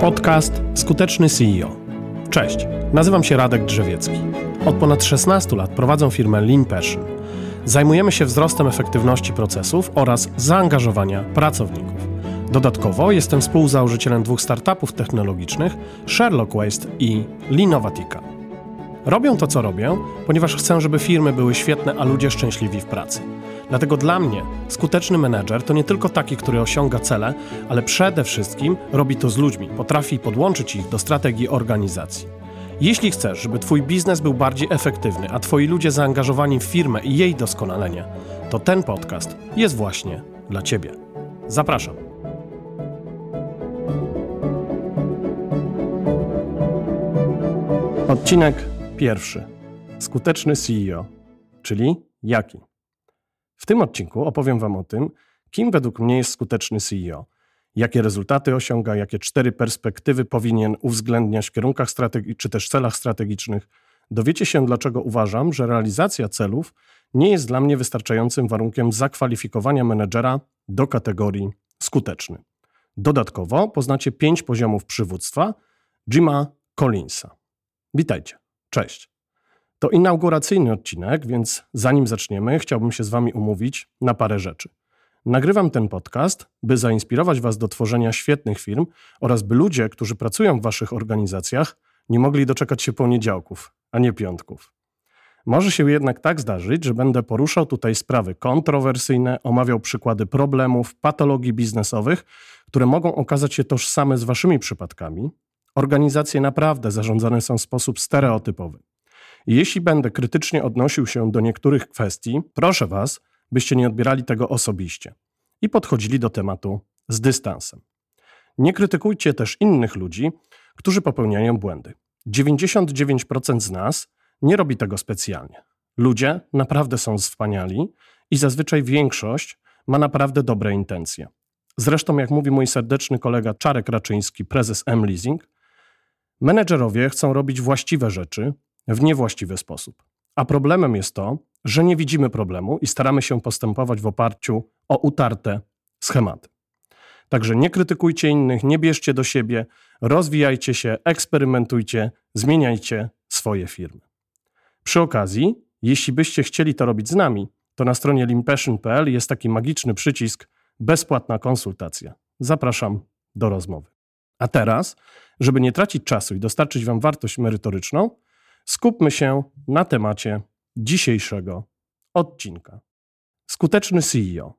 Podcast Skuteczny CEO. Cześć, nazywam się Radek Drzewiecki. Od ponad 16 lat prowadzę firmę Lean Passion. Zajmujemy się wzrostem efektywności procesów oraz zaangażowania pracowników. Dodatkowo jestem współzałożycielem dwóch startupów technologicznych Sherlock Waste i Linovatica. Robię to, co robię, ponieważ chcę, żeby firmy były świetne, a ludzie szczęśliwi w pracy. Dlatego dla mnie skuteczny menedżer to nie tylko taki, który osiąga cele, ale przede wszystkim robi to z ludźmi, potrafi podłączyć ich do strategii organizacji. Jeśli chcesz, żeby Twój biznes był bardziej efektywny, a Twoi ludzie zaangażowani w firmę i jej doskonalenie, to ten podcast jest właśnie dla Ciebie. Zapraszam. Odcinek pierwszy. Skuteczny CEO, czyli jaki? W tym odcinku opowiem Wam o tym, kim według mnie jest skuteczny CEO, jakie rezultaty osiąga, jakie cztery perspektywy powinien uwzględniać w kierunkach strategii czy też celach strategicznych. Dowiecie się, dlaczego uważam, że realizacja celów nie jest dla mnie wystarczającym warunkiem zakwalifikowania menedżera do kategorii skuteczny. Dodatkowo poznacie pięć poziomów przywództwa Jima Collinsa. Witajcie. Cześć. To inauguracyjny odcinek, więc zanim zaczniemy, chciałbym się z Wami umówić na parę rzeczy. Nagrywam ten podcast, by zainspirować Was do tworzenia świetnych firm oraz by ludzie, którzy pracują w Waszych organizacjach, nie mogli doczekać się poniedziałków, a nie piątków. Może się jednak tak zdarzyć, że będę poruszał tutaj sprawy kontrowersyjne, omawiał przykłady problemów, patologii biznesowych, które mogą okazać się tożsame z Waszymi przypadkami. Organizacje naprawdę zarządzane są w sposób stereotypowy. Jeśli będę krytycznie odnosił się do niektórych kwestii, proszę Was, byście nie odbierali tego osobiście i podchodzili do tematu z dystansem. Nie krytykujcie też innych ludzi, którzy popełniają błędy. 99% z nas nie robi tego specjalnie. Ludzie naprawdę są wspaniali i zazwyczaj większość ma naprawdę dobre intencje. Zresztą, jak mówi mój serdeczny kolega Czarek Raczyński, prezes M-Leasing, menedżerowie chcą robić właściwe rzeczy, w niewłaściwy sposób. A problemem jest to, że nie widzimy problemu i staramy się postępować w oparciu o utarte schematy. Także nie krytykujcie innych, nie bierzcie do siebie, rozwijajcie się, eksperymentujcie, zmieniajcie swoje firmy. Przy okazji, jeśli byście chcieli to robić z nami, to na stronie limpassion.pl jest taki magiczny przycisk bezpłatna konsultacja. Zapraszam do rozmowy. A teraz, żeby nie tracić czasu i dostarczyć Wam wartość merytoryczną, skupmy się na temacie dzisiejszego odcinka. Skuteczny CEO,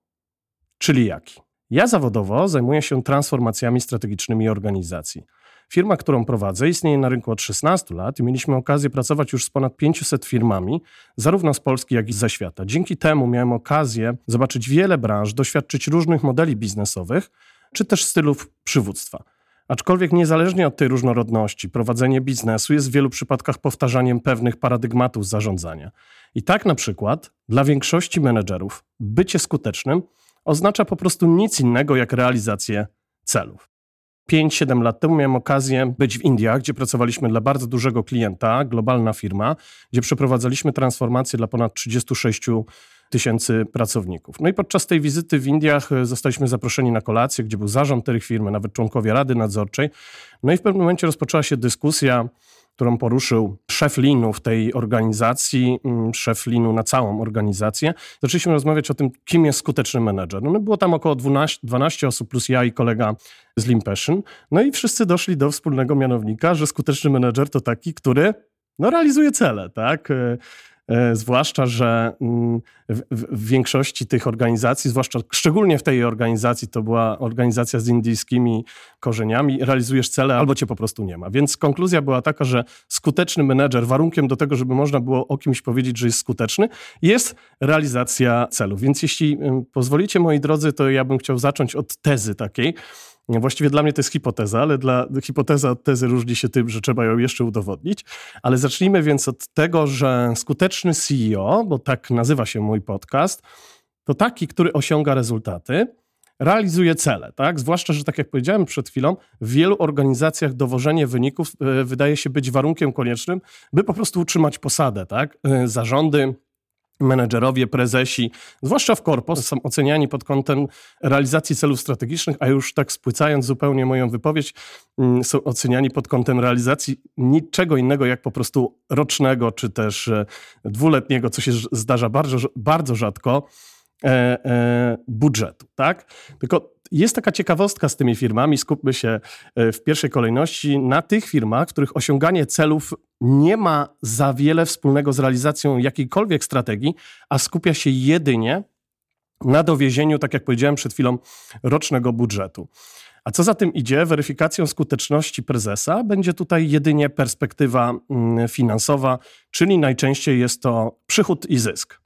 czyli jaki? Ja zawodowo zajmuję się transformacjami strategicznymi organizacji. Firma, którą prowadzę, istnieje na rynku od 16 lat i mieliśmy okazję pracować już z ponad 500 firmami, zarówno z Polski, jak i ze świata. Dzięki temu miałem okazję zobaczyć wiele branż, doświadczyć różnych modeli biznesowych, czy też stylów przywództwa. Aczkolwiek niezależnie od tej różnorodności, prowadzenie biznesu jest w wielu przypadkach powtarzaniem pewnych paradygmatów zarządzania. I tak na przykład dla większości menedżerów bycie skutecznym oznacza po prostu nic innego jak realizację celów. 5-7 lat temu miałem okazję być w Indiach, gdzie pracowaliśmy dla bardzo dużego klienta, globalna firma, gdzie przeprowadzaliśmy transformację dla ponad 36 tysięcy pracowników. No i podczas tej wizyty w Indiach e, zostaliśmy zaproszeni na kolację, gdzie był zarząd tej firmy, nawet członkowie Rady Nadzorczej. No i w pewnym momencie rozpoczęła się dyskusja, którą poruszył szef Linu w tej organizacji, mm, szef Linu na całą organizację. Zaczęliśmy rozmawiać o tym, kim jest skuteczny menedżer. No było tam około 12, 12 osób plus ja i kolega z Passion. No i wszyscy doszli do wspólnego mianownika, że skuteczny menedżer to taki, który no, realizuje cele, tak? E, zwłaszcza, że mm, w, większości tych organizacji, zwłaszcza szczególnie w tej organizacji, to była organizacja z indyjskimi korzeniami, realizujesz cele albo cię po prostu nie ma. Więc konkluzja była taka, że skuteczny menedżer, warunkiem do tego, żeby można było o kimś powiedzieć, że jest skuteczny, jest realizacja celów. Więc jeśli pozwolicie, moi drodzy, to ja bym chciał zacząć od tezy takiej, Właściwie dla mnie to jest hipoteza, ale dla hipoteza od tezy różni się tym, że trzeba ją jeszcze udowodnić. Ale zacznijmy więc od tego, że skuteczny CEO, bo tak nazywa się mój podcast, to taki, który osiąga rezultaty, realizuje cele, tak? Zwłaszcza, że tak jak powiedziałem przed chwilą, w wielu organizacjach dowożenie wyników e, wydaje się być warunkiem koniecznym, by po prostu utrzymać posadę, tak? E, zarządy menedżerowie, prezesi, zwłaszcza w korpo, są oceniani pod kątem realizacji celów strategicznych, a już tak spłycając zupełnie moją wypowiedź, mm, są oceniani pod kątem realizacji niczego innego jak po prostu rocznego, czy też e, dwuletniego, co się zdarza bardzo, bardzo rzadko, budżetu, tak? Tylko jest taka ciekawostka z tymi firmami, skupmy się e, w pierwszej kolejności na tych firmach, których osiąganie celów nie ma za wiele wspólnego z realizacją jakiejkolwiek strategii, a skupia się jedynie na dowiezieniu, tak jak powiedziałem przed chwilą, rocznego budżetu. A co za tym idzie, weryfikacją skuteczności prezesa będzie tutaj jedynie perspektywa mm, finansowa, czyli najczęściej jest to przychód i zysk.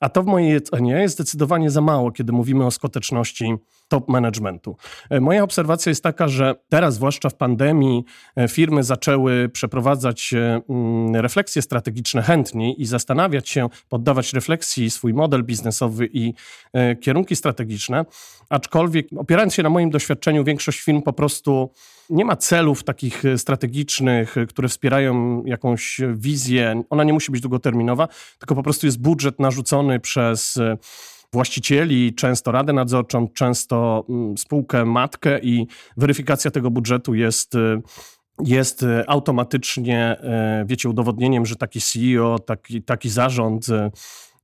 A to w mojej ocenie jest zdecydowanie za mało, kiedy mówimy o skuteczności top managementu. E, moja obserwacja jest taka, że teraz, zwłaszcza w pandemii, e, firmy zaczęły przeprowadzać e, mm, refleksje strategiczne chętniej i zastanawiać się, poddawać refleksji swój model biznesowy i kierunki strategiczne. Aczkolwiek, opierając się na moim doświadczeniu, większość firm po prostu nie ma celów takich strategicznych, które wspierają jakąś wizję. Ona nie musi być długoterminowa, tylko po prostu jest budżet narzucony przez właścicieli, często radę nadzorczą, często mm, spółkę matkę i weryfikacja tego budżetu jest jest automatycznie, wiecie, udowodnieniem, że taki CEO, taki, taki zarząd,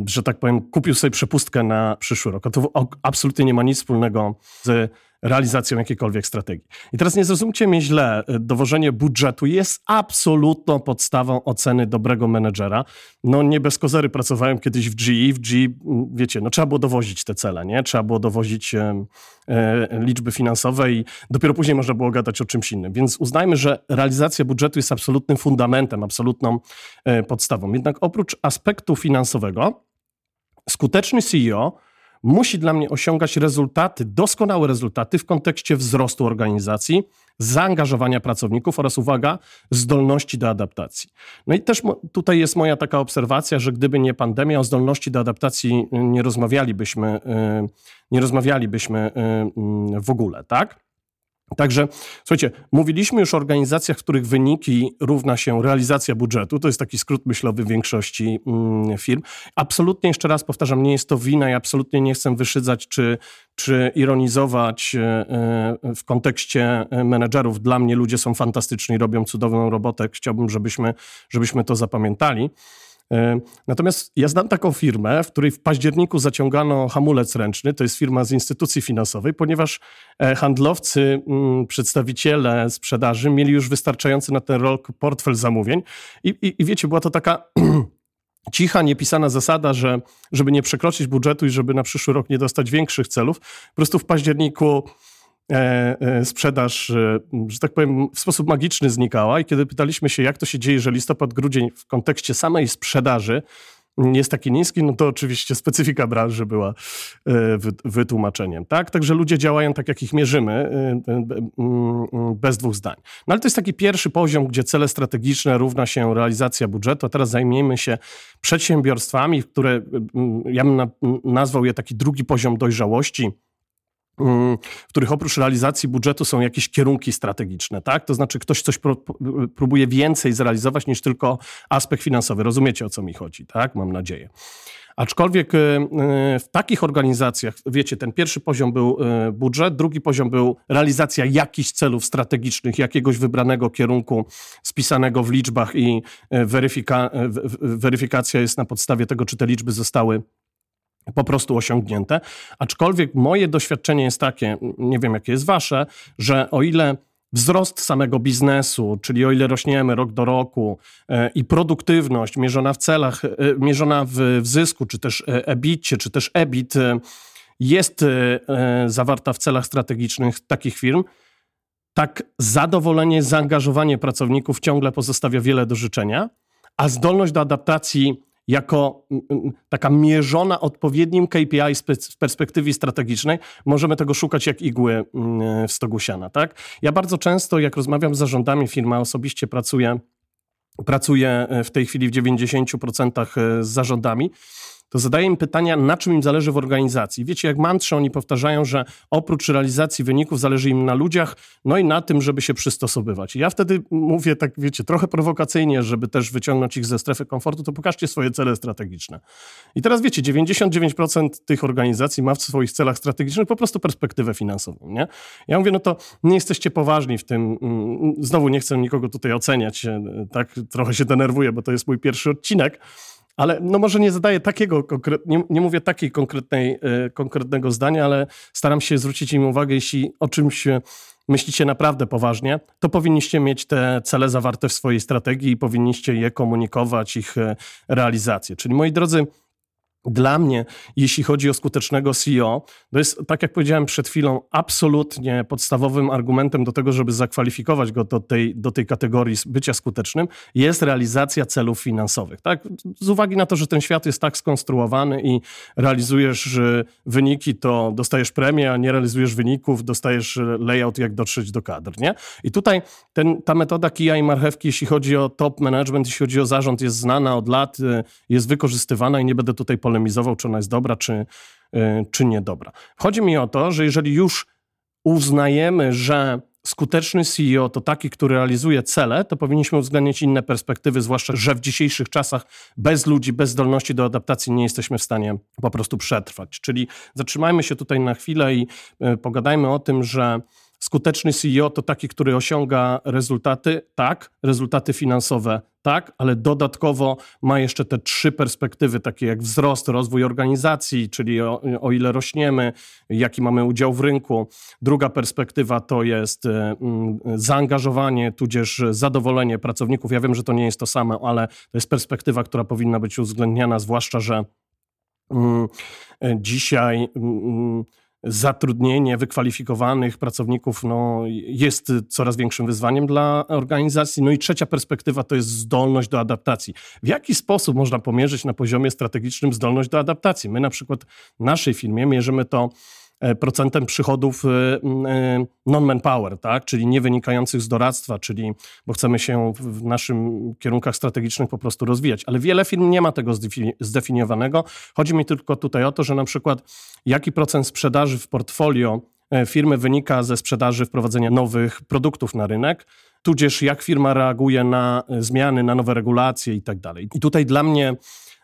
że tak powiem, kupił sobie przepustkę na przyszły rok. A to absolutnie nie ma nic wspólnego z realizacją jakiejkolwiek strategii. I teraz nie zrozumcie mnie źle, dowożenie budżetu jest absolutną podstawą oceny dobrego menedżera. No nie bez kozery pracowałem kiedyś w GE, w GE, wiecie, no trzeba było dowozić te cele, nie? Trzeba było dowozić e, e, liczby finansowe i dopiero później można było gadać o czymś innym. Więc uznajmy, że realizacja budżetu jest absolutnym fundamentem, absolutną e, podstawą. Jednak oprócz aspektu finansowego, skuteczny CEO musi dla mnie osiągać rezultaty, doskonałe rezultaty w kontekście wzrostu organizacji, zaangażowania pracowników oraz, uwaga, zdolności do adaptacji. No i też tutaj jest moja taka obserwacja, że gdyby nie pandemia, o zdolności do adaptacji nie rozmawialibyśmy, y, nie rozmawialibyśmy y, mm, w ogóle, tak? Także, słuchajcie, mówiliśmy już o organizacjach, których wyniki równa się realizacja budżetu. To jest taki skrót myślowy większości mm, firm. Absolutnie, jeszcze raz powtarzam, nie jest to wina i absolutnie nie chcę wyszydzać czy, czy ironizować e, e, w kontekście e, menedżerów. Dla mnie ludzie są fantastyczni, robią cudowną robotę. Chciałbym, żebyśmy, żebyśmy to zapamiętali. E, natomiast ja znam taką firmę, w której w październiku zaciągano hamulec ręczny, to jest firma z instytucji finansowej, ponieważ e, handlowcy, mm, przedstawiciele sprzedaży mieli już wystarczający na ten rok portfel zamówień. I, i, i wiecie, była to taka cicha, niepisana zasada, że żeby nie przekroczyć budżetu i żeby na przyszły rok nie dostać większych celów, po prostu w październiku sprzedaż, e, że tak powiem, w sposób magiczny znikała. I kiedy pytaliśmy się, jak to się dzieje, że listopad, grudzień w kontekście samej sprzedaży jest taki niski, no to oczywiście specyfika branży była wytłumaczeniem. Tak? Także ludzie działają tak, jak ich mierzymy, bez dwóch zdań. No ale to jest taki pierwszy poziom, gdzie cele strategiczne równa się realizacja budżetu, a teraz zajmiemy się przedsiębiorstwami, które ja bym nazwał je taki drugi poziom dojrzałości, w których oprócz realizacji budżetu są jakieś kierunki strategiczne, tak? To znaczy ktoś coś próbuje więcej zrealizować niż tylko aspekt finansowy. Rozumiecie o co mi chodzi, tak? Mam nadzieję. Aczkolwiek y, y, w takich organizacjach, wiecie, ten pierwszy poziom był y, budżet, drugi poziom był realizacja jakichś celów strategicznych, jakiegoś wybranego kierunku spisanego w liczbach i weryfika weryfikacja jest na podstawie tego, czy te liczby zostały po prostu osiągnięte. Aczkolwiek moje doświadczenie jest takie, nie wiem jakie jest wasze, że o ile wzrost samego biznesu, czyli o ile rośniemy rok do roku e, i produktywność mierzona w celach, e, mierzona w, w zysku, czy też e, EBIT, czy też EBIT jest zawarta w celach strategicznych takich firm, tak zadowolenie, zaangażowanie pracowników ciągle pozostawia wiele do życzenia, a zdolność do adaptacji jako taka mierzona odpowiednim KPI z perspektywy strategicznej, możemy tego szukać jak igły w stogu siana. Tak? Ja bardzo często, jak rozmawiam z zarządami firmy, osobiście pracuję, pracuję e, w tej chwili w 90% e, z zarządami, to zadaję im pytania, na czym im zależy w organizacji. Wiecie, jak mantrze oni powtarzają, że oprócz realizacji wyników zależy im na ludziach, no i na tym, żeby się przystosowywać. I ja wtedy mówię tak, wiecie, trochę prowokacyjnie, żeby też wyciągnąć ich ze strefy komfortu, to pokażcie swoje cele strategiczne. I teraz wiecie, 99% tych organizacji ma w swoich celach strategicznych po prostu perspektywę finansową, nie? Ja mówię, no to nie jesteście poważni w tym, mm, znowu nie chcę nikogo tutaj oceniać, tak, trochę się denerwuję, bo to jest mój pierwszy odcinek, ale no może nie zadaję takiego, nie, nie mówię takiej konkretnej, e, konkretnego zdania, ale staram się zwrócić im uwagę, jeśli o czymś myślicie naprawdę poważnie, to powinniście mieć te cele zawarte w swojej strategii i powinniście je komunikować, ich e, realizację. Czyli moi drodzy, dla mnie, jeśli chodzi o skutecznego CEO, to jest, tak jak powiedziałem przed chwilą, absolutnie podstawowym argumentem do tego, żeby zakwalifikować go do tej, do tej kategorii bycia skutecznym, jest realizacja celów finansowych. Tak? Z uwagi na to, że ten świat jest tak skonstruowany i realizujesz wyniki, to dostajesz premię, a nie realizujesz wyników, dostajesz layout, jak dotrzeć do kadr. Nie? I tutaj ten, ta metoda kija i marchewki, jeśli chodzi o top management, jeśli chodzi o zarząd, jest znana od lat, jest wykorzystywana i nie będę tutaj polegał polemizował, czy ona jest dobra, czy, y, czy niedobra. Chodzi mi o to, że jeżeli już uznajemy, że skuteczny CEO to taki, który realizuje cele, to powinniśmy uwzględnić inne perspektywy, zwłaszcza, że w dzisiejszych czasach bez ludzi, bez zdolności do adaptacji nie jesteśmy w stanie po prostu przetrwać. Czyli zatrzymajmy się tutaj na chwilę i y, pogadajmy o tym, że Skuteczny CEO to taki, który osiąga rezultaty, tak, rezultaty finansowe, tak, ale dodatkowo ma jeszcze te trzy perspektywy, takie jak wzrost, rozwój organizacji, czyli o, o ile rośniemy, jaki mamy udział w rynku. Druga perspektywa to jest y, zaangażowanie, tudzież zadowolenie pracowników. Ja wiem, że to nie jest to samo, ale to jest perspektywa, która powinna być uwzględniana, zwłaszcza, że y, dzisiaj. Y, zatrudnienie wykwalifikowanych pracowników no, jest coraz większym wyzwaniem dla organizacji. No i trzecia perspektywa to jest zdolność do adaptacji. W jaki sposób można pomierzyć na poziomie strategicznym zdolność do adaptacji? My na przykład w naszej firmie mierzymy to procentem przychodów e, e, non-manpower, tak? czyli nie wynikających z doradztwa, czyli bo chcemy się w naszym kierunkach strategicznych po prostu rozwijać. Ale wiele firm nie ma tego zdefiniowanego. Chodzi mi tylko tutaj o to, że na przykład jaki procent sprzedaży w portfolio firmy wynika ze sprzedaży wprowadzenia nowych produktów na rynek, tudzież jak firma reaguje na zmiany, na nowe regulacje i tak dalej. I tutaj dla mnie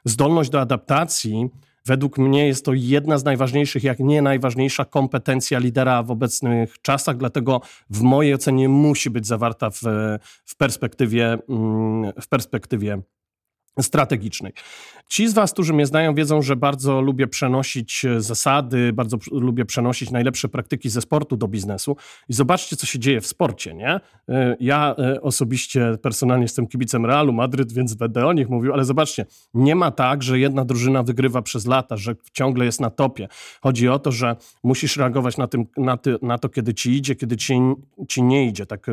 zdolność do adaptacji Według mnie jest to jedna z najważniejszych, jak nie najważniejsza kompetencja lidera w obecnych czasach, dlatego w mojej ocenie musi być zawarta w, w perspektywie, mm, w perspektywie strategicznej. Ci z Was, którzy mnie znają, wiedzą, że bardzo lubię przenosić e, zasady, bardzo lubię przenosić najlepsze praktyki ze sportu do biznesu. I zobaczcie, co się dzieje w sporcie, nie? E, ja e, osobiście, personalnie jestem kibicem Realu Madryt, więc będę o nich mówił, ale zobaczcie, nie ma tak, że jedna drużyna wygrywa przez lata, że ciągle jest na topie. Chodzi o to, że musisz reagować na, tym, na, ty, na to, kiedy ci idzie, kiedy ci, ci nie idzie. Tak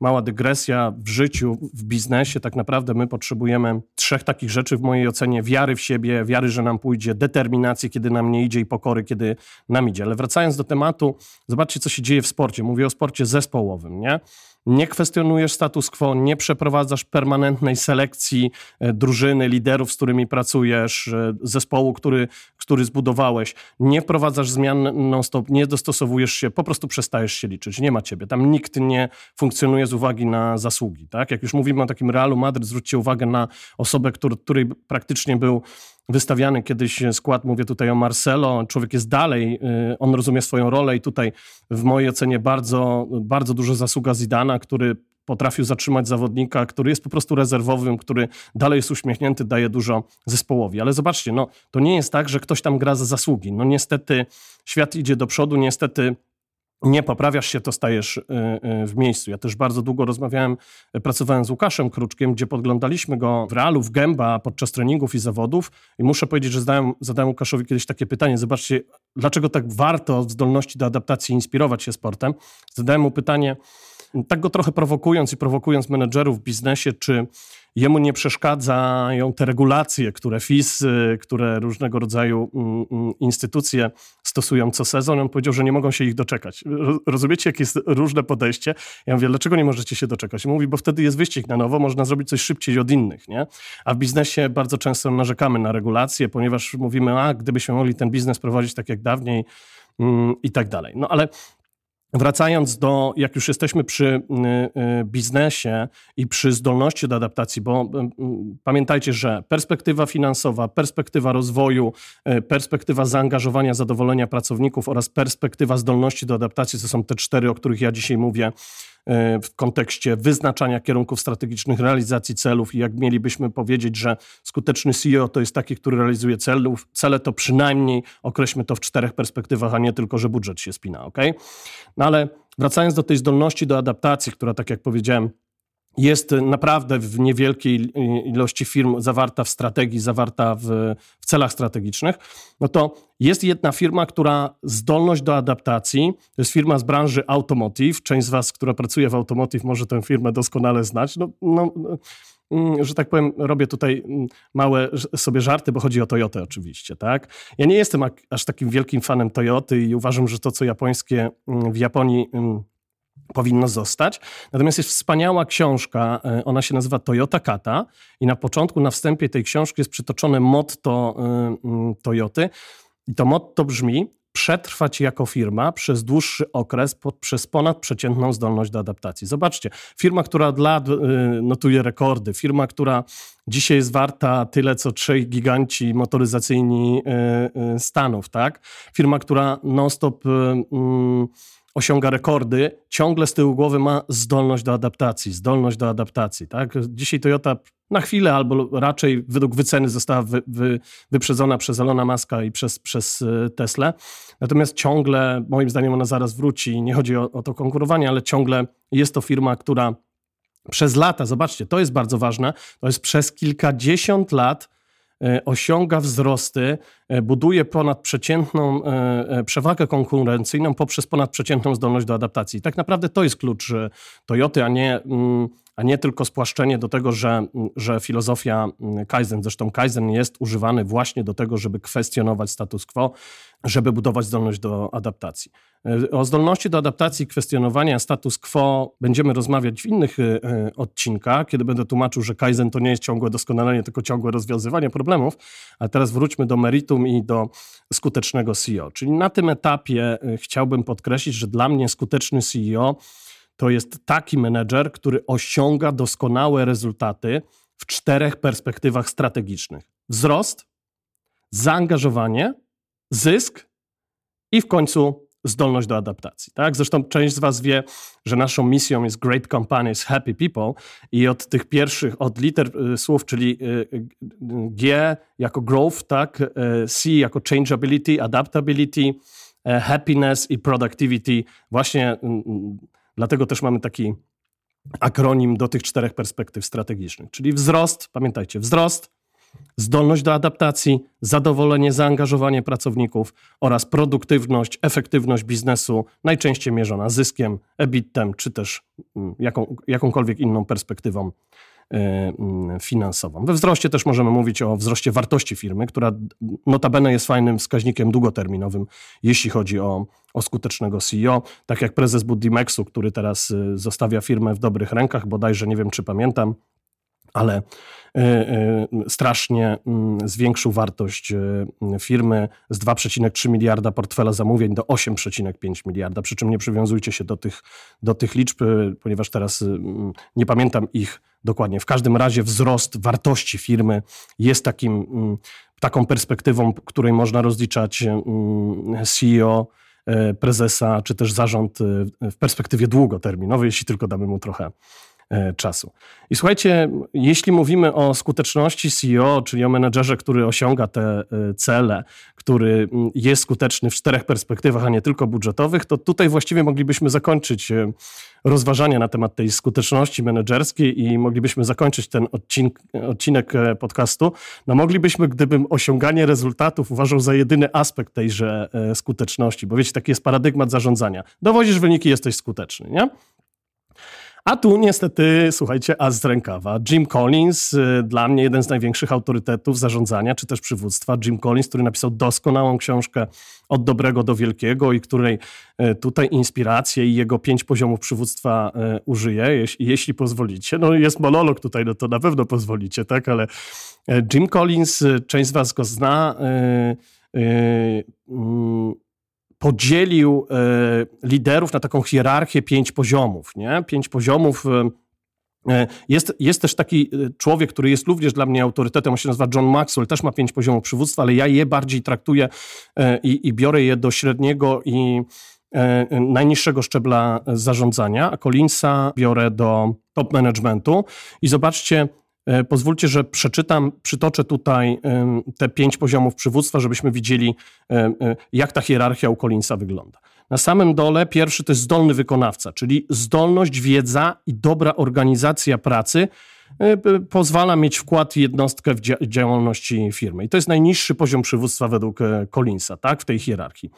mała dygresja w życiu, w biznesie, tak naprawdę my potrzebujemy trzech takich rzeczy w mojej ocenie. Wiary w siebie, wiary, że nam pójdzie, determinacji, kiedy nam nie idzie i pokory, kiedy nam idzie. Ale wracając do tematu, zobaczcie, co się dzieje w sporcie. Mówię o sporcie zespołowym, nie? Nie kwestionujesz status quo, nie przeprowadzasz permanentnej selekcji e, drużyny, liderów, z którymi pracujesz, e, zespołu, który, który zbudowałeś, nie wprowadzasz zmian non-stop, nie dostosowujesz się, po prostu przestajesz się liczyć. Nie ma ciebie. Tam nikt nie funkcjonuje z uwagi na zasługi. Tak? Jak już mówimy o takim Realu Madryt, zwróćcie uwagę na osobę, który, której praktycznie był wystawiany kiedyś skład, mówię tutaj o Marcelo, człowiek jest dalej, y, on rozumie swoją rolę i tutaj w mojej ocenie bardzo, bardzo duża zasługa Zidana, który potrafił zatrzymać zawodnika, który jest po prostu rezerwowym, który dalej jest uśmiechnięty, daje dużo zespołowi. Ale zobaczcie, no, to nie jest tak, że ktoś tam gra za zasługi. No niestety świat idzie do przodu, niestety nie poprawiasz się, to stajesz y, y, w miejscu. Ja też bardzo długo rozmawiałem, pracowałem z Łukaszem Kruczkiem, gdzie podglądaliśmy go w realu, w gęba podczas treningów i zawodów i muszę powiedzieć, że zadałem, zadałem Łukaszowi kiedyś takie pytanie, zobaczcie, dlaczego tak warto w zdolności do adaptacji inspirować się sportem. Zadałem mu pytanie, tak go trochę prowokując i prowokując menedżerów w biznesie, czy jemu nie przeszkadzają te regulacje, które FIS, które różnego rodzaju instytucje stosują co sezon. On powiedział, że nie mogą się ich doczekać. Rozumiecie, jakie jest różne podejście? Ja mówię, dlaczego nie możecie się doczekać? Mówi, bo wtedy jest wyścig na nowo, można zrobić coś szybciej od innych, nie? A w biznesie bardzo często narzekamy na regulacje, ponieważ mówimy, a gdybyśmy mogli ten biznes prowadzić tak jak dawniej mm, i tak dalej. No ale Wracając do, jak już jesteśmy przy y, y, biznesie i przy zdolności do adaptacji, bo y, pamiętajcie, że perspektywa finansowa, perspektywa rozwoju, perspektywa zaangażowania, zadowolenia pracowników oraz perspektywa zdolności do adaptacji to są te cztery, o których ja dzisiaj mówię w kontekście wyznaczania kierunków strategicznych, realizacji celów i jak mielibyśmy powiedzieć, że skuteczny CEO to jest taki, który realizuje celów, cele, to przynajmniej określmy to w czterech perspektywach, a nie tylko, że budżet się spina, ok? No ale wracając do tej zdolności do adaptacji, która tak jak powiedziałem, jest naprawdę w niewielkiej ilości firm zawarta w strategii, zawarta w, w, celach strategicznych, no to jest jedna firma, która zdolność do adaptacji, to jest firma z branży automotive. Część z Was, która pracuje w automotive, może tę firmę doskonale znać. No, no, mm, że tak powiem, robię tutaj mm, małe sobie żarty, bo chodzi o Toyotę oczywiście, tak? Ja nie jestem aż takim wielkim fanem Toyoty i uważam, że to, co japońskie mm, w Japonii powinno zostać. Natomiast jest wspaniała książka, e, ona się nazywa Toyota Kata i na początku, na wstępie tej książki jest przytoczone motto y, Toyoty i to motto brzmi przetrwać jako firma przez dłuższy okres pod, przez ponadprzeciętną zdolność do adaptacji. Zobaczcie, firma, która od lat y, notuje rekordy, firma, która dzisiaj jest warta tyle, co trzej giganci motoryzacyjni Stanów, tak? Firma, która non-stop osiąga rekordy, ciągle z tyłu głowy ma zdolność do adaptacji, zdolność do adaptacji. Tak? Dzisiaj Toyota na chwilę albo raczej według wyceny została wy, wy, wyprzedzona przez Elona Muska i przez, przez e, Tesla. Natomiast ciągle, moim zdaniem ona zaraz wróci, nie chodzi o, o to konkurowanie, ale ciągle jest to firma, która przez lata, zobaczcie, to jest bardzo ważne, to jest przez kilkadziesiąt lat E, osiąga wzrosty, buduje ponadprzeciętną e, przewagę konkurencyjną poprzez ponadprzeciętną zdolność do adaptacji. Tak naprawdę to jest klucz Toyoty, a nie, mm, a nie tylko spłaszczenie do tego, że, mm, że filozofia mm, Kaizen, zresztą Kaizen jest używany właśnie do tego, żeby kwestionować status quo, żeby budować zdolność do adaptacji. O zdolności do adaptacji kwestionowania status quo będziemy rozmawiać w innych e, odcinkach, kiedy będę tłumaczył, że Kaizen to nie jest ciągłe doskonalenie, tylko ciągłe rozwiązywanie problemów. A teraz wróćmy do meritum i do skutecznego CEO. Czyli na tym etapie e, chciałbym podkreślić, że dla mnie skuteczny CEO to jest taki menedżer, który osiąga doskonałe rezultaty w czterech perspektywach strategicznych: wzrost, zaangażowanie, zysk i w końcu zdolność do adaptacji. Tak? Zresztą część z Was wie, że naszą misją jest Great Companies, Happy People i od tych pierwszych, od liter y, słów, czyli y, y, G jako growth, tak? C jako changeability, adaptability, happiness i productivity. Właśnie dlatego też mamy taki akronim do tych czterech perspektyw strategicznych, czyli wzrost, pamiętajcie, wzrost, zdolność do adaptacji, zadowolenie, zaangażowanie pracowników oraz produktywność, efektywność biznesu, najczęściej mierzona zyskiem, EBIT-em, czy też mm, jaką, jakąkolwiek inną perspektywą e, mm, finansową. We wzroście też możemy mówić o wzroście wartości firmy, która notabene jest fajnym wskaźnikiem długoterminowym, jeśli chodzi o, o skutecznego CEO. Tak jak prezes Budimexu, który teraz y, zostawia firmę w dobrych rękach, bodajże nie wiem, czy pamiętam, ale e, e, strasznie mm, zwiększył wartość e, firmy z 2,3 miliarda portfela zamówień do 8,5 miliarda. Przy czym nie przywiązujcie się do tych, do tych liczb, ponieważ teraz nie pamiętam ich dokładnie. W każdym razie wzrost wartości firmy jest takim, taką perspektywą, której można rozliczać CEO, prezesa, czy też zarząd w perspektywie długoterminowej, jeśli tylko damy mu trochę czasu. I słuchajcie, jeśli mówimy o skuteczności CEO, czyli o menedżerze, który osiąga te e, cele, który mm, jest skuteczny w czterech perspektywach, a nie tylko budżetowych, to tutaj właściwie moglibyśmy zakończyć e, rozważania na temat tej skuteczności menedżerskiej i moglibyśmy zakończyć ten odcink, odcinek podcastu. No moglibyśmy, gdybym osiąganie rezultatów uważał za jedyny aspekt tejże skuteczności, bo wiecie, taki jest paradygmat zarządzania. Dowodzisz wyniki, jesteś skuteczny, nie? A tu niestety, słuchajcie, as z rękawa. Jim Collins, y, dla mnie jeden z największych autorytetów zarządzania czy też przywództwa. Jim Collins, który napisał doskonałą książkę Od dobrego do wielkiego i której y, tutaj inspirację i jego pięć poziomów przywództwa y, użyję, jeśli, pozwolicie. No jest monolog tutaj, no to na pewno pozwolicie, tak? Ale Jim Collins, część z was go zna, podzielił e, liderów na taką hierarchię pięć poziomów. Nie? Pięć poziomów. E, e, jest, jest też taki człowiek, który jest również dla mnie autorytetem, on się nazywa John Maxwell, też ma pięć poziomów przywództwa, ale ja je bardziej traktuję i, i biorę je do średniego i najniższego szczebla zarządzania, a Collinsa biorę do top managementu. I zobaczcie, pozwólcie, że przeczytam, przytoczę tutaj te pięć poziomów przywództwa, żebyśmy widzieli, e, e, jak ta hierarchia u Collinsa wygląda. Na samym dole pierwszy to jest zdolny wykonawca, czyli zdolność, wiedza i dobra organizacja pracy E, pozwala mieć wkład jednostkę w działalności firmy. I to jest najniższy poziom przywództwa według e, Collinsa, tak, w tej hierarchii.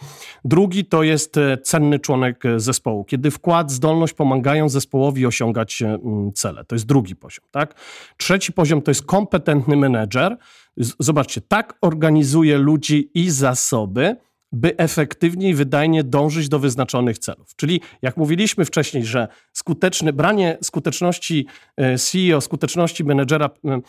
Drugi to jest e, cenny członek zespołu, kiedy wkład, zdolność pomagają zespołowi osiągać cele. To jest drugi poziom, tak. Trzeci poziom to jest kompetentny menedżer. Zobaczcie, tak organizuje ludzi i zasoby, by efektywnie i wydajnie dążyć do wyznaczonych celów. Czyli jak mówiliśmy wcześniej, że skuteczne branie skuteczności e, CEO, skuteczności menedżera e,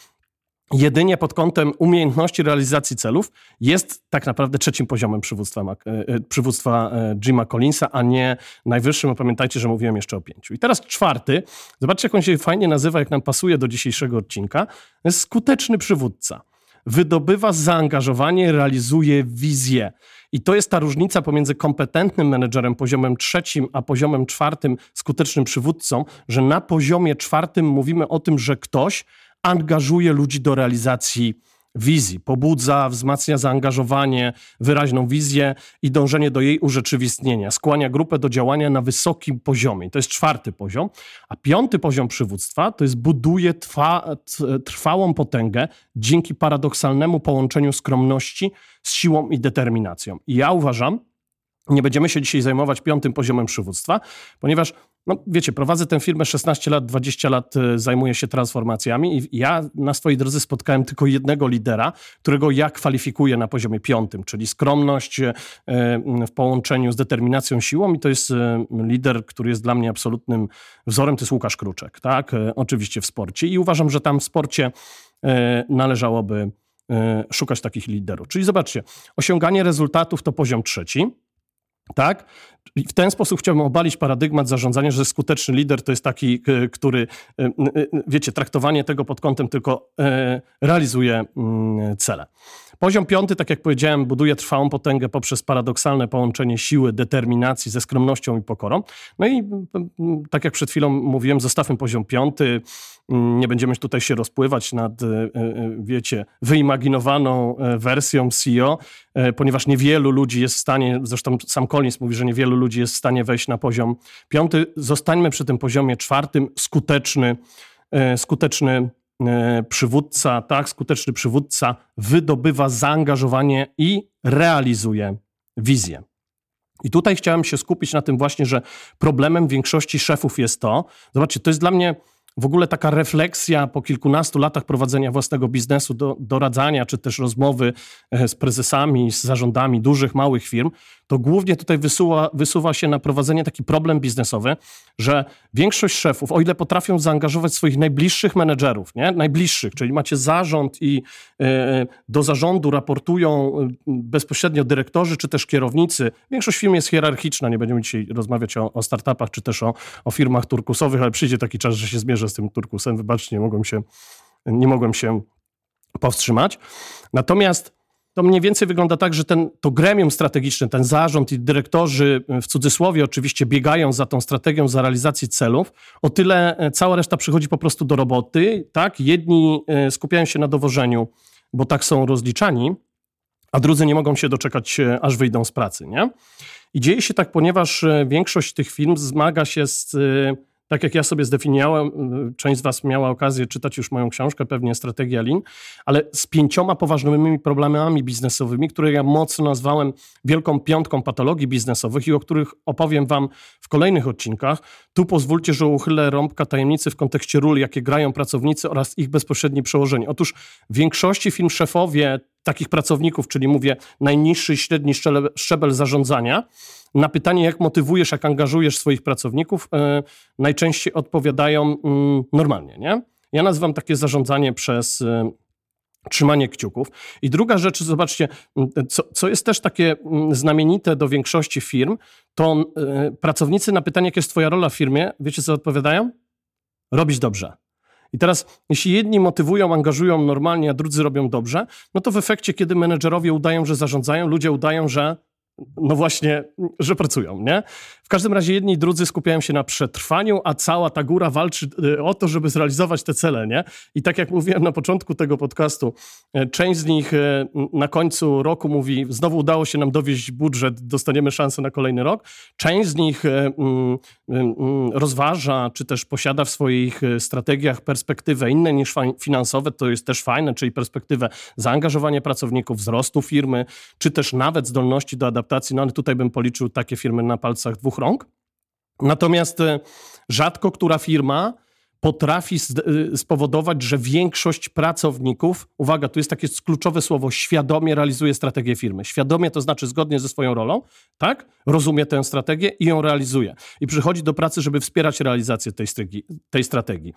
jedynie pod kątem umiejętności realizacji celów jest tak naprawdę trzecim poziomem przywództwa, e, przywództwa Jima Collinsa, a nie najwyższym. Pamiętajcie, że mówiłem jeszcze o pięciu. I teraz czwarty. Zobaczcie, jak on się fajnie nazywa, jak nam pasuje do dzisiejszego odcinka. Skuteczny przywódca. Wydobywa zaangażowanie, realizuje wizję. I to jest ta różnica pomiędzy kompetentnym menedżerem poziomem trzecim, a poziomem czwartym skutecznym przywódcą, że na poziomie czwartym mówimy o tym, że ktoś angażuje ludzi do realizacji wizji, pobudza, wzmacnia zaangażowanie, wyraźną wizję i dążenie do jej urzeczywistnienia, skłania grupę do działania na wysokim poziomie. To jest czwarty poziom. A piąty poziom przywództwa to jest buduje trwa, trwałą potęgę dzięki paradoksalnemu połączeniu skromności z siłą i determinacją. I ja uważam, nie będziemy się dzisiaj zajmować piątym poziomem przywództwa, ponieważ no wiecie, prowadzę tę firmę 16 lat, 20 lat y, zajmuję się transformacjami i ja na swojej drodze spotkałem tylko jednego lidera, którego ja kwalifikuję na poziomie piątym, czyli skromność y, w połączeniu z determinacją, siłą i to jest y, lider, który jest dla mnie absolutnym wzorem, to jest Łukasz Kruczek, tak? Oczywiście w sporcie i uważam, że tam w sporcie należałoby szukać takich liderów. Czyli zobaczcie, osiąganie rezultatów to poziom trzeci, tak? W ten sposób chciałbym obalić paradygmat zarządzania, że skuteczny lider to jest taki, który, e, e, wiecie, traktowanie tego pod kątem tylko e, realizuje mm, cele. Poziom piąty, tak jak powiedziałem, buduje trwałą potęgę poprzez paradoksalne połączenie siły, determinacji ze skromnością i pokorą. No i tak jak przed chwilą mówiłem, zostawmy poziom piąty. Nie będziemy tutaj się rozpływać nad, e, e, wiecie, wyimaginowaną e, wersją CEO, ponieważ niewielu ludzi jest w stanie, zresztą sam Collins mówi, że niewielu ludzi jest w stanie wejść na poziom piąty. Zostańmy przy tym poziomie czwartym, skuteczny, skuteczny przywódca, tak, skuteczny przywódca wydobywa zaangażowanie i realizuje wizję. I tutaj chciałem się skupić na tym właśnie, że problemem większości szefów jest to, zobaczcie, to jest dla mnie w ogóle taka refleksja po kilkunastu latach prowadzenia własnego biznesu, do, doradzania czy też rozmowy e, z prezesami, z zarządami dużych, małych firm, to głównie tutaj wysuwa, wysuwa się na prowadzenie taki problem biznesowy, że większość szefów, o ile potrafią zaangażować swoich najbliższych menedżerów, nie? najbliższych, czyli macie zarząd i e, do zarządu raportują e, bezpośrednio dyrektorzy czy też kierownicy. Większość firm jest hierarchiczna, nie będziemy dzisiaj rozmawiać o, o startupach czy też o, o firmach turkusowych, ale przyjdzie taki czas, że się zmierzę z tym turkusem. Wybaczcie, nie mogłem się, nie mogłem się powstrzymać. Natomiast to mniej więcej wygląda tak, że ten, to gremium strategiczne, ten zarząd i dyrektorzy w cudzysłowie oczywiście biegają za tą strategią, za realizację celów. O tyle e, cała reszta przychodzi po prostu do roboty. Tak? Jedni e, skupiają się na dowożeniu, bo tak są rozliczani, a drudzy nie mogą się doczekać, e, aż wyjdą z pracy. Nie? I dzieje się tak, ponieważ większość tych firm zmaga się z tak jak ja sobie zdefiniowałem, y, część z Was miała okazję czytać już moją książkę, pewnie Strategia Lean, ale z pięcioma poważnymi problemami biznesowymi, które ja mocno nazwałem wielką piątką patologii biznesowych i o których opowiem Wam w kolejnych odcinkach. Tu pozwólcie, że uchylę rąbka tajemnicy w kontekście ról, jakie grają pracownicy oraz ich bezpośrednie przełożenie. Otóż w większości firm szefowie takich pracowników, czyli mówię najniższy i średni szczebel, zarządzania, na pytanie, jak motywujesz, jak angażujesz swoich pracowników, yy, najczęściej odpowiadają yy, normalnie. Nie? Ja nazywam takie zarządzanie przez yy, trzymanie kciuków. I druga rzecz, zobaczcie, co, co jest też takie znamienite do większości firm, to pracownicy na pytanie, jaka jest twoja rola w firmie, wiecie co odpowiadają? Robić dobrze. I teraz, jeśli jedni motywują, angażują normalnie, a drudzy robią dobrze, no to w efekcie, kiedy menedżerowie udają, że zarządzają, ludzie udają, że no właśnie, że pracują, nie? W każdym razie jedni i drudzy skupiają się na przetrwaniu, a cała ta góra walczy y, o to, żeby zrealizować te cele, nie? I tak jak mówiłem na początku tego podcastu, y, część z nich y, na końcu roku mówi, znowu udało się nam dowieść budżet, dostaniemy szansę na kolejny rok. Część z nich mm, mm, rozważa, czy też posiada w swoich strategiach perspektywę inne niż finansowe, to jest też fajne, czyli perspektywę zaangażowania pracowników, wzrostu firmy, czy też nawet zdolności do adaptacji, no ale tutaj bym policzył takie firmy na palcach dwóch rąk. Natomiast e, rzadko która firma potrafi y, spowodować, że większość pracowników, uwaga, tu jest takie kluczowe słowo, świadomie realizuje strategię firmy. Świadomie to znaczy zgodnie ze swoją rolą, tak? Rozumie tę strategię i ją realizuje. I przychodzi do pracy, żeby wspierać realizację tej, tej strategii.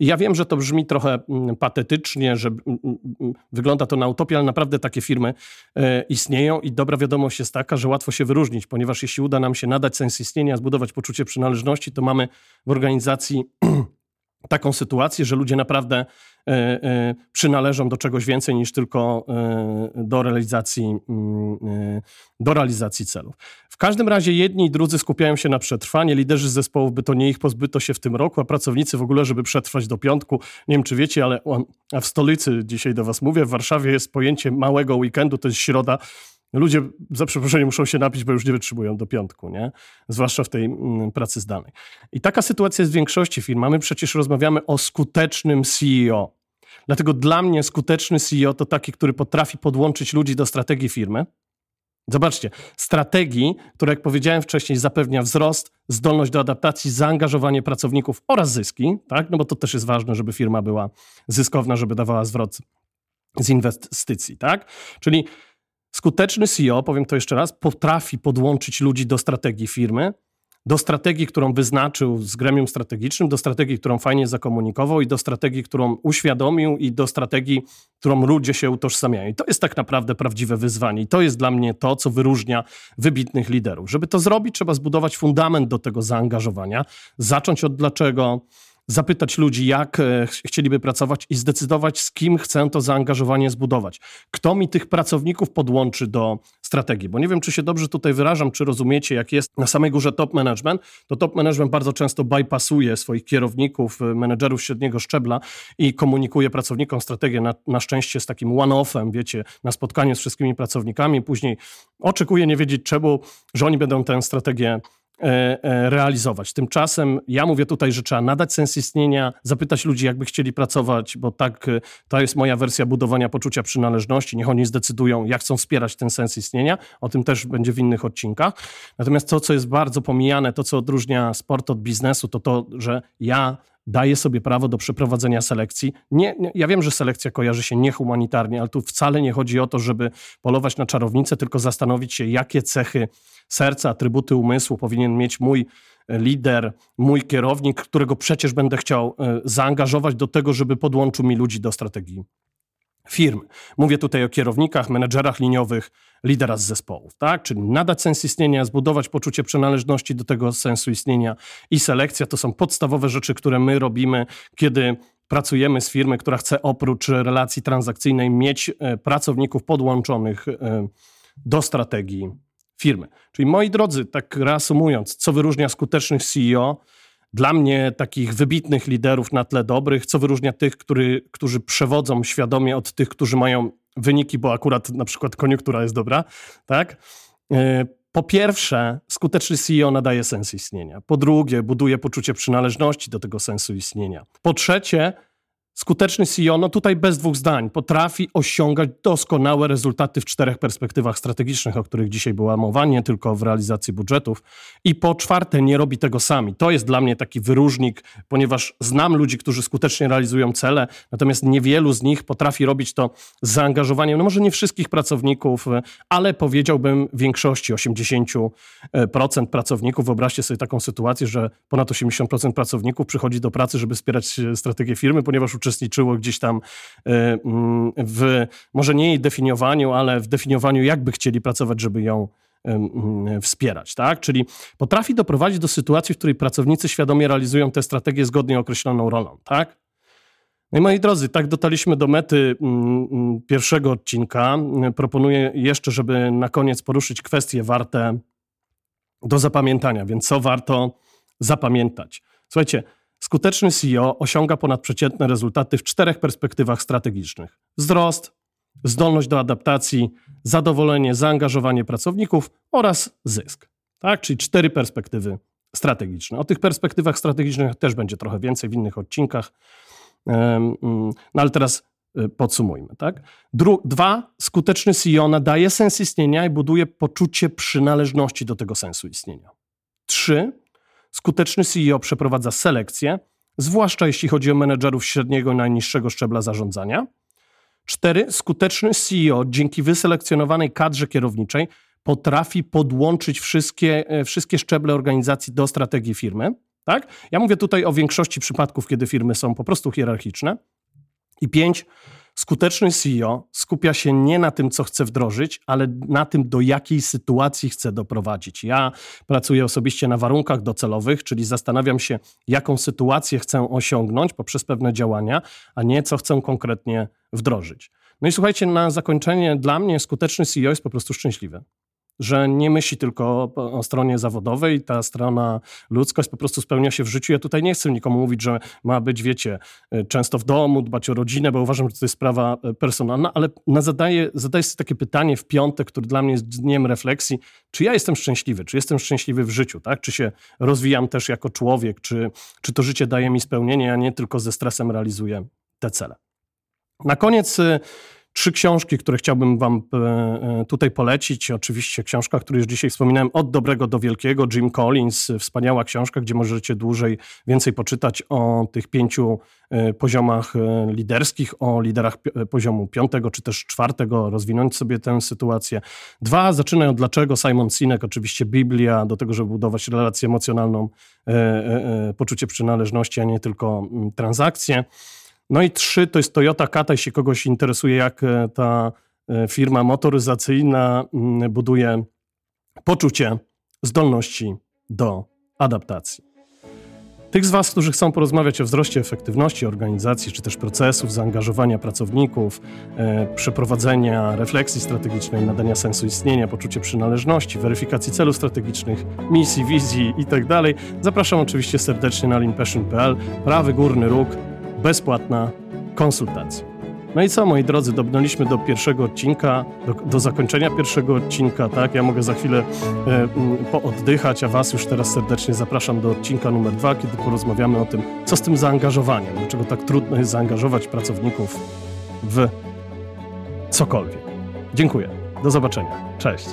I ja wiem, że to brzmi trochę mm, patetycznie, że mm, mm, wygląda to na utopię, ale naprawdę takie firmy e, istnieją i dobra wiadomość jest taka, że łatwo się wyróżnić, ponieważ jeśli uda nam się nadać sens istnienia, zbudować poczucie przynależności, to mamy w organizacji taką sytuację, że ludzie naprawdę e, e, przynależą do czegoś więcej niż tylko e, do realizacji, mm, do realizacji celów. W każdym razie jedni i drudzy skupiają się na przetrwanie. Liderzy zespołów, by to nie ich pozbyto się w tym roku, a pracownicy w ogóle, żeby przetrwać do piątku. Nie wiem, czy wiecie, ale w stolicy dzisiaj do was mówię, w Warszawie jest pojęcie małego weekendu, to jest środa, Ludzie, za przeproszeniem, muszą się napić, bo już nie wytrzymują do piątku, nie? Zwłaszcza w tej mm, pracy zdalnej. I taka sytuacja jest w większości firm. My przecież rozmawiamy o skutecznym CEO. Dlatego dla mnie skuteczny CEO to taki, który potrafi podłączyć ludzi do strategii firmy. Zobaczcie, strategii, która, jak powiedziałem wcześniej, zapewnia wzrost, zdolność do adaptacji, zaangażowanie pracowników oraz zyski, tak? No bo to też jest ważne, żeby firma była zyskowna, żeby dawała zwrot z inwestycji, tak? Czyli Skuteczny CEO, powiem to jeszcze raz, potrafi podłączyć ludzi do strategii firmy, do strategii, którą wyznaczył z gremium strategicznym, do strategii, którą fajnie zakomunikował i do strategii, którą uświadomił i do strategii, którą ludzie się utożsamiają. I to jest tak naprawdę prawdziwe wyzwanie. I to jest dla mnie to, co wyróżnia wybitnych liderów. Żeby to zrobić, trzeba zbudować fundament do tego zaangażowania, zacząć od dlaczego, zapytać ludzi, jak e, chcieliby pracować i zdecydować, z kim chcę to zaangażowanie zbudować. Kto mi tych pracowników podłączy do strategii? Bo nie wiem, czy się dobrze tutaj wyrażam, czy rozumiecie, jak jest na samej górze top management, to top management bardzo często bypassuje swoich kierowników, e, menedżerów średniego szczebla i komunikuje pracownikom strategię na, na szczęście z takim one-offem, wiecie, na spotkaniu z wszystkimi pracownikami, później oczekuje nie wiedzieć czemu, że oni będą tę strategię realizować. Tymczasem ja mówię tutaj, że trzeba nadać sens istnienia, zapytać ludzi, jakby chcieli pracować, bo tak e, to jest moja wersja budowania poczucia przynależności. Niech oni zdecydują, jak chcą wspierać ten sens istnienia. O tym też będzie w innych odcinkach. Natomiast to, co jest bardzo pomijane, to, co odróżnia sport od biznesu, to to, że ja daje sobie prawo do przeprowadzenia selekcji. Nie, nie, ja wiem, że selekcja kojarzy się niehumanitarnie, ale tu wcale nie chodzi o to, żeby polować na czarownicę, tylko zastanowić się, jakie cechy serca, atrybuty umysłu powinien mieć mój lider, mój kierownik, którego przecież będę chciał e, zaangażować do tego, żeby podłączył mi ludzi do strategii firmy. Mówię tutaj o kierownikach, menedżerach liniowych, lidera z zespołów, tak? Czyli nadać sens istnienia, zbudować poczucie przynależności do tego sensu istnienia i selekcja to są podstawowe rzeczy, które my robimy, kiedy pracujemy z firmy, która chce oprócz relacji transakcyjnej mieć e, pracowników podłączonych e, do strategii firmy. Czyli moi drodzy, tak reasumując, co wyróżnia skutecznych CEO, dla mnie takich wybitnych liderów na tle dobrych, co wyróżnia tych, który, którzy przewodzą świadomie od tych, którzy mają wyniki, bo akurat na przykład koniunktura jest dobra, tak? E, po pierwsze, skuteczny CEO nadaje sens istnienia. Po drugie, buduje poczucie przynależności do tego sensu istnienia. Po trzecie, Skuteczny CEO, no tutaj bez dwóch zdań, potrafi osiągać doskonałe rezultaty w czterech perspektywach strategicznych, o których dzisiaj była mowa, nie tylko w realizacji budżetów. I po czwarte, nie robi tego sami. To jest dla mnie taki wyróżnik, ponieważ znam ludzi, którzy skutecznie realizują cele, natomiast niewielu z nich potrafi robić to z zaangażowaniem, no może nie wszystkich pracowników, ale powiedziałbym większości, 80% pracowników. Wyobraźcie sobie taką sytuację, że ponad 80% pracowników przychodzi do pracy, żeby wspierać strategię firmy, ponieważ uczestniczyło gdzieś tam e, mm, w, może nie jej definiowaniu, ale w definiowaniu, jakby chcieli pracować, żeby ją mm, wspierać, tak? Czyli potrafi doprowadzić do sytuacji, w której pracownicy świadomie realizują tę strategię zgodnie określoną rolą, tak? No i moi drodzy, tak dotarliśmy do mety mm, pierwszego odcinka. Proponuję jeszcze, żeby na koniec poruszyć kwestie warte do zapamiętania, więc co warto zapamiętać? Słuchajcie, Skuteczny CEO osiąga ponadprzeciętne rezultaty w czterech perspektywach strategicznych: wzrost, zdolność do adaptacji, zadowolenie, zaangażowanie pracowników oraz zysk. Tak? Czyli cztery perspektywy strategiczne. O tych perspektywach strategicznych też będzie trochę więcej w innych odcinkach. Mm, no ale teraz y, podsumujmy. Tak? dwa, skuteczny CEO nadaje sens istnienia i buduje poczucie przynależności do tego sensu istnienia. Trzy, Skuteczny CEO przeprowadza selekcję, zwłaszcza jeśli chodzi o menedżerów średniego i najniższego szczebla zarządzania. Cztery, skuteczny CEO dzięki wyselekcjonowanej kadrze kierowniczej potrafi podłączyć wszystkie, e, wszystkie szczeble organizacji do strategii firmy. Tak? Ja mówię tutaj o większości przypadków, kiedy firmy są po prostu hierarchiczne. I pięć, Skuteczny CEO skupia się nie na tym, co chce wdrożyć, ale na tym, do jakiej sytuacji chce doprowadzić. Ja pracuję osobiście na warunkach docelowych, czyli zastanawiam się, jaką sytuację chcę osiągnąć poprzez pewne działania, a nie co chcę konkretnie wdrożyć. No i słuchajcie, na zakończenie dla mnie skuteczny CEO jest po prostu szczęśliwy że nie myśli tylko o stronie zawodowej, ta strona ludzkość po prostu spełnia się w życiu. Ja tutaj nie chcę nikomu mówić, że ma być, wiecie, e, często w domu, dbać o rodzinę, bo uważam, że to jest sprawa e, personalna, ale na zadaję, zadaję sobie takie pytanie w piątek, który dla mnie jest dniem refleksji, czy ja jestem szczęśliwy, czy jestem szczęśliwy w życiu, tak? Czy się rozwijam też jako człowiek, czy, czy to życie daje mi spełnienie, a nie tylko ze stresem realizuję te cele. Na koniec e, Trzy książki, które chciałbym Wam e, e, tutaj polecić. Oczywiście książka, którą już dzisiaj wspominałem, Od dobrego do wielkiego, Jim Collins. Wspaniała książka, gdzie możecie dłużej więcej poczytać o tych pięciu e, poziomach liderskich, o liderach poziomu piątego czy też czwartego, rozwinąć sobie tę sytuację. Dwa, zaczynaj od dlaczego. Simon Sinek, oczywiście Biblia, do tego, żeby budować relację emocjonalną, poczucie przynależności, a nie tylko transakcje. No i trzy to jest Toyota Kata, jeśli kogoś interesuje, jak e, ta e, firma motoryzacyjna mm, buduje poczucie zdolności do adaptacji. Tych z Was, którzy chcą porozmawiać o wzroście efektywności organizacji, czy też procesów, zaangażowania pracowników, e, przeprowadzenia refleksji strategicznej, nadania sensu istnienia, poczucie przynależności, weryfikacji celów strategicznych, misji, wizji itd., tak zapraszam oczywiście serdecznie na leanpassion.pl, prawy górny róg, bezpłatna konsultacja. No i co, moi drodzy, dobrnęliśmy do pierwszego odcinka, do, do, zakończenia pierwszego odcinka, tak? Ja mogę za chwilę e, m, pooddychać, a Was już teraz serdecznie zapraszam do odcinka numer dwa, kiedy porozmawiamy o tym, co z tym zaangażowaniem, dlaczego tak trudno jest zaangażować pracowników w cokolwiek. Dziękuję. Do zobaczenia. Cześć.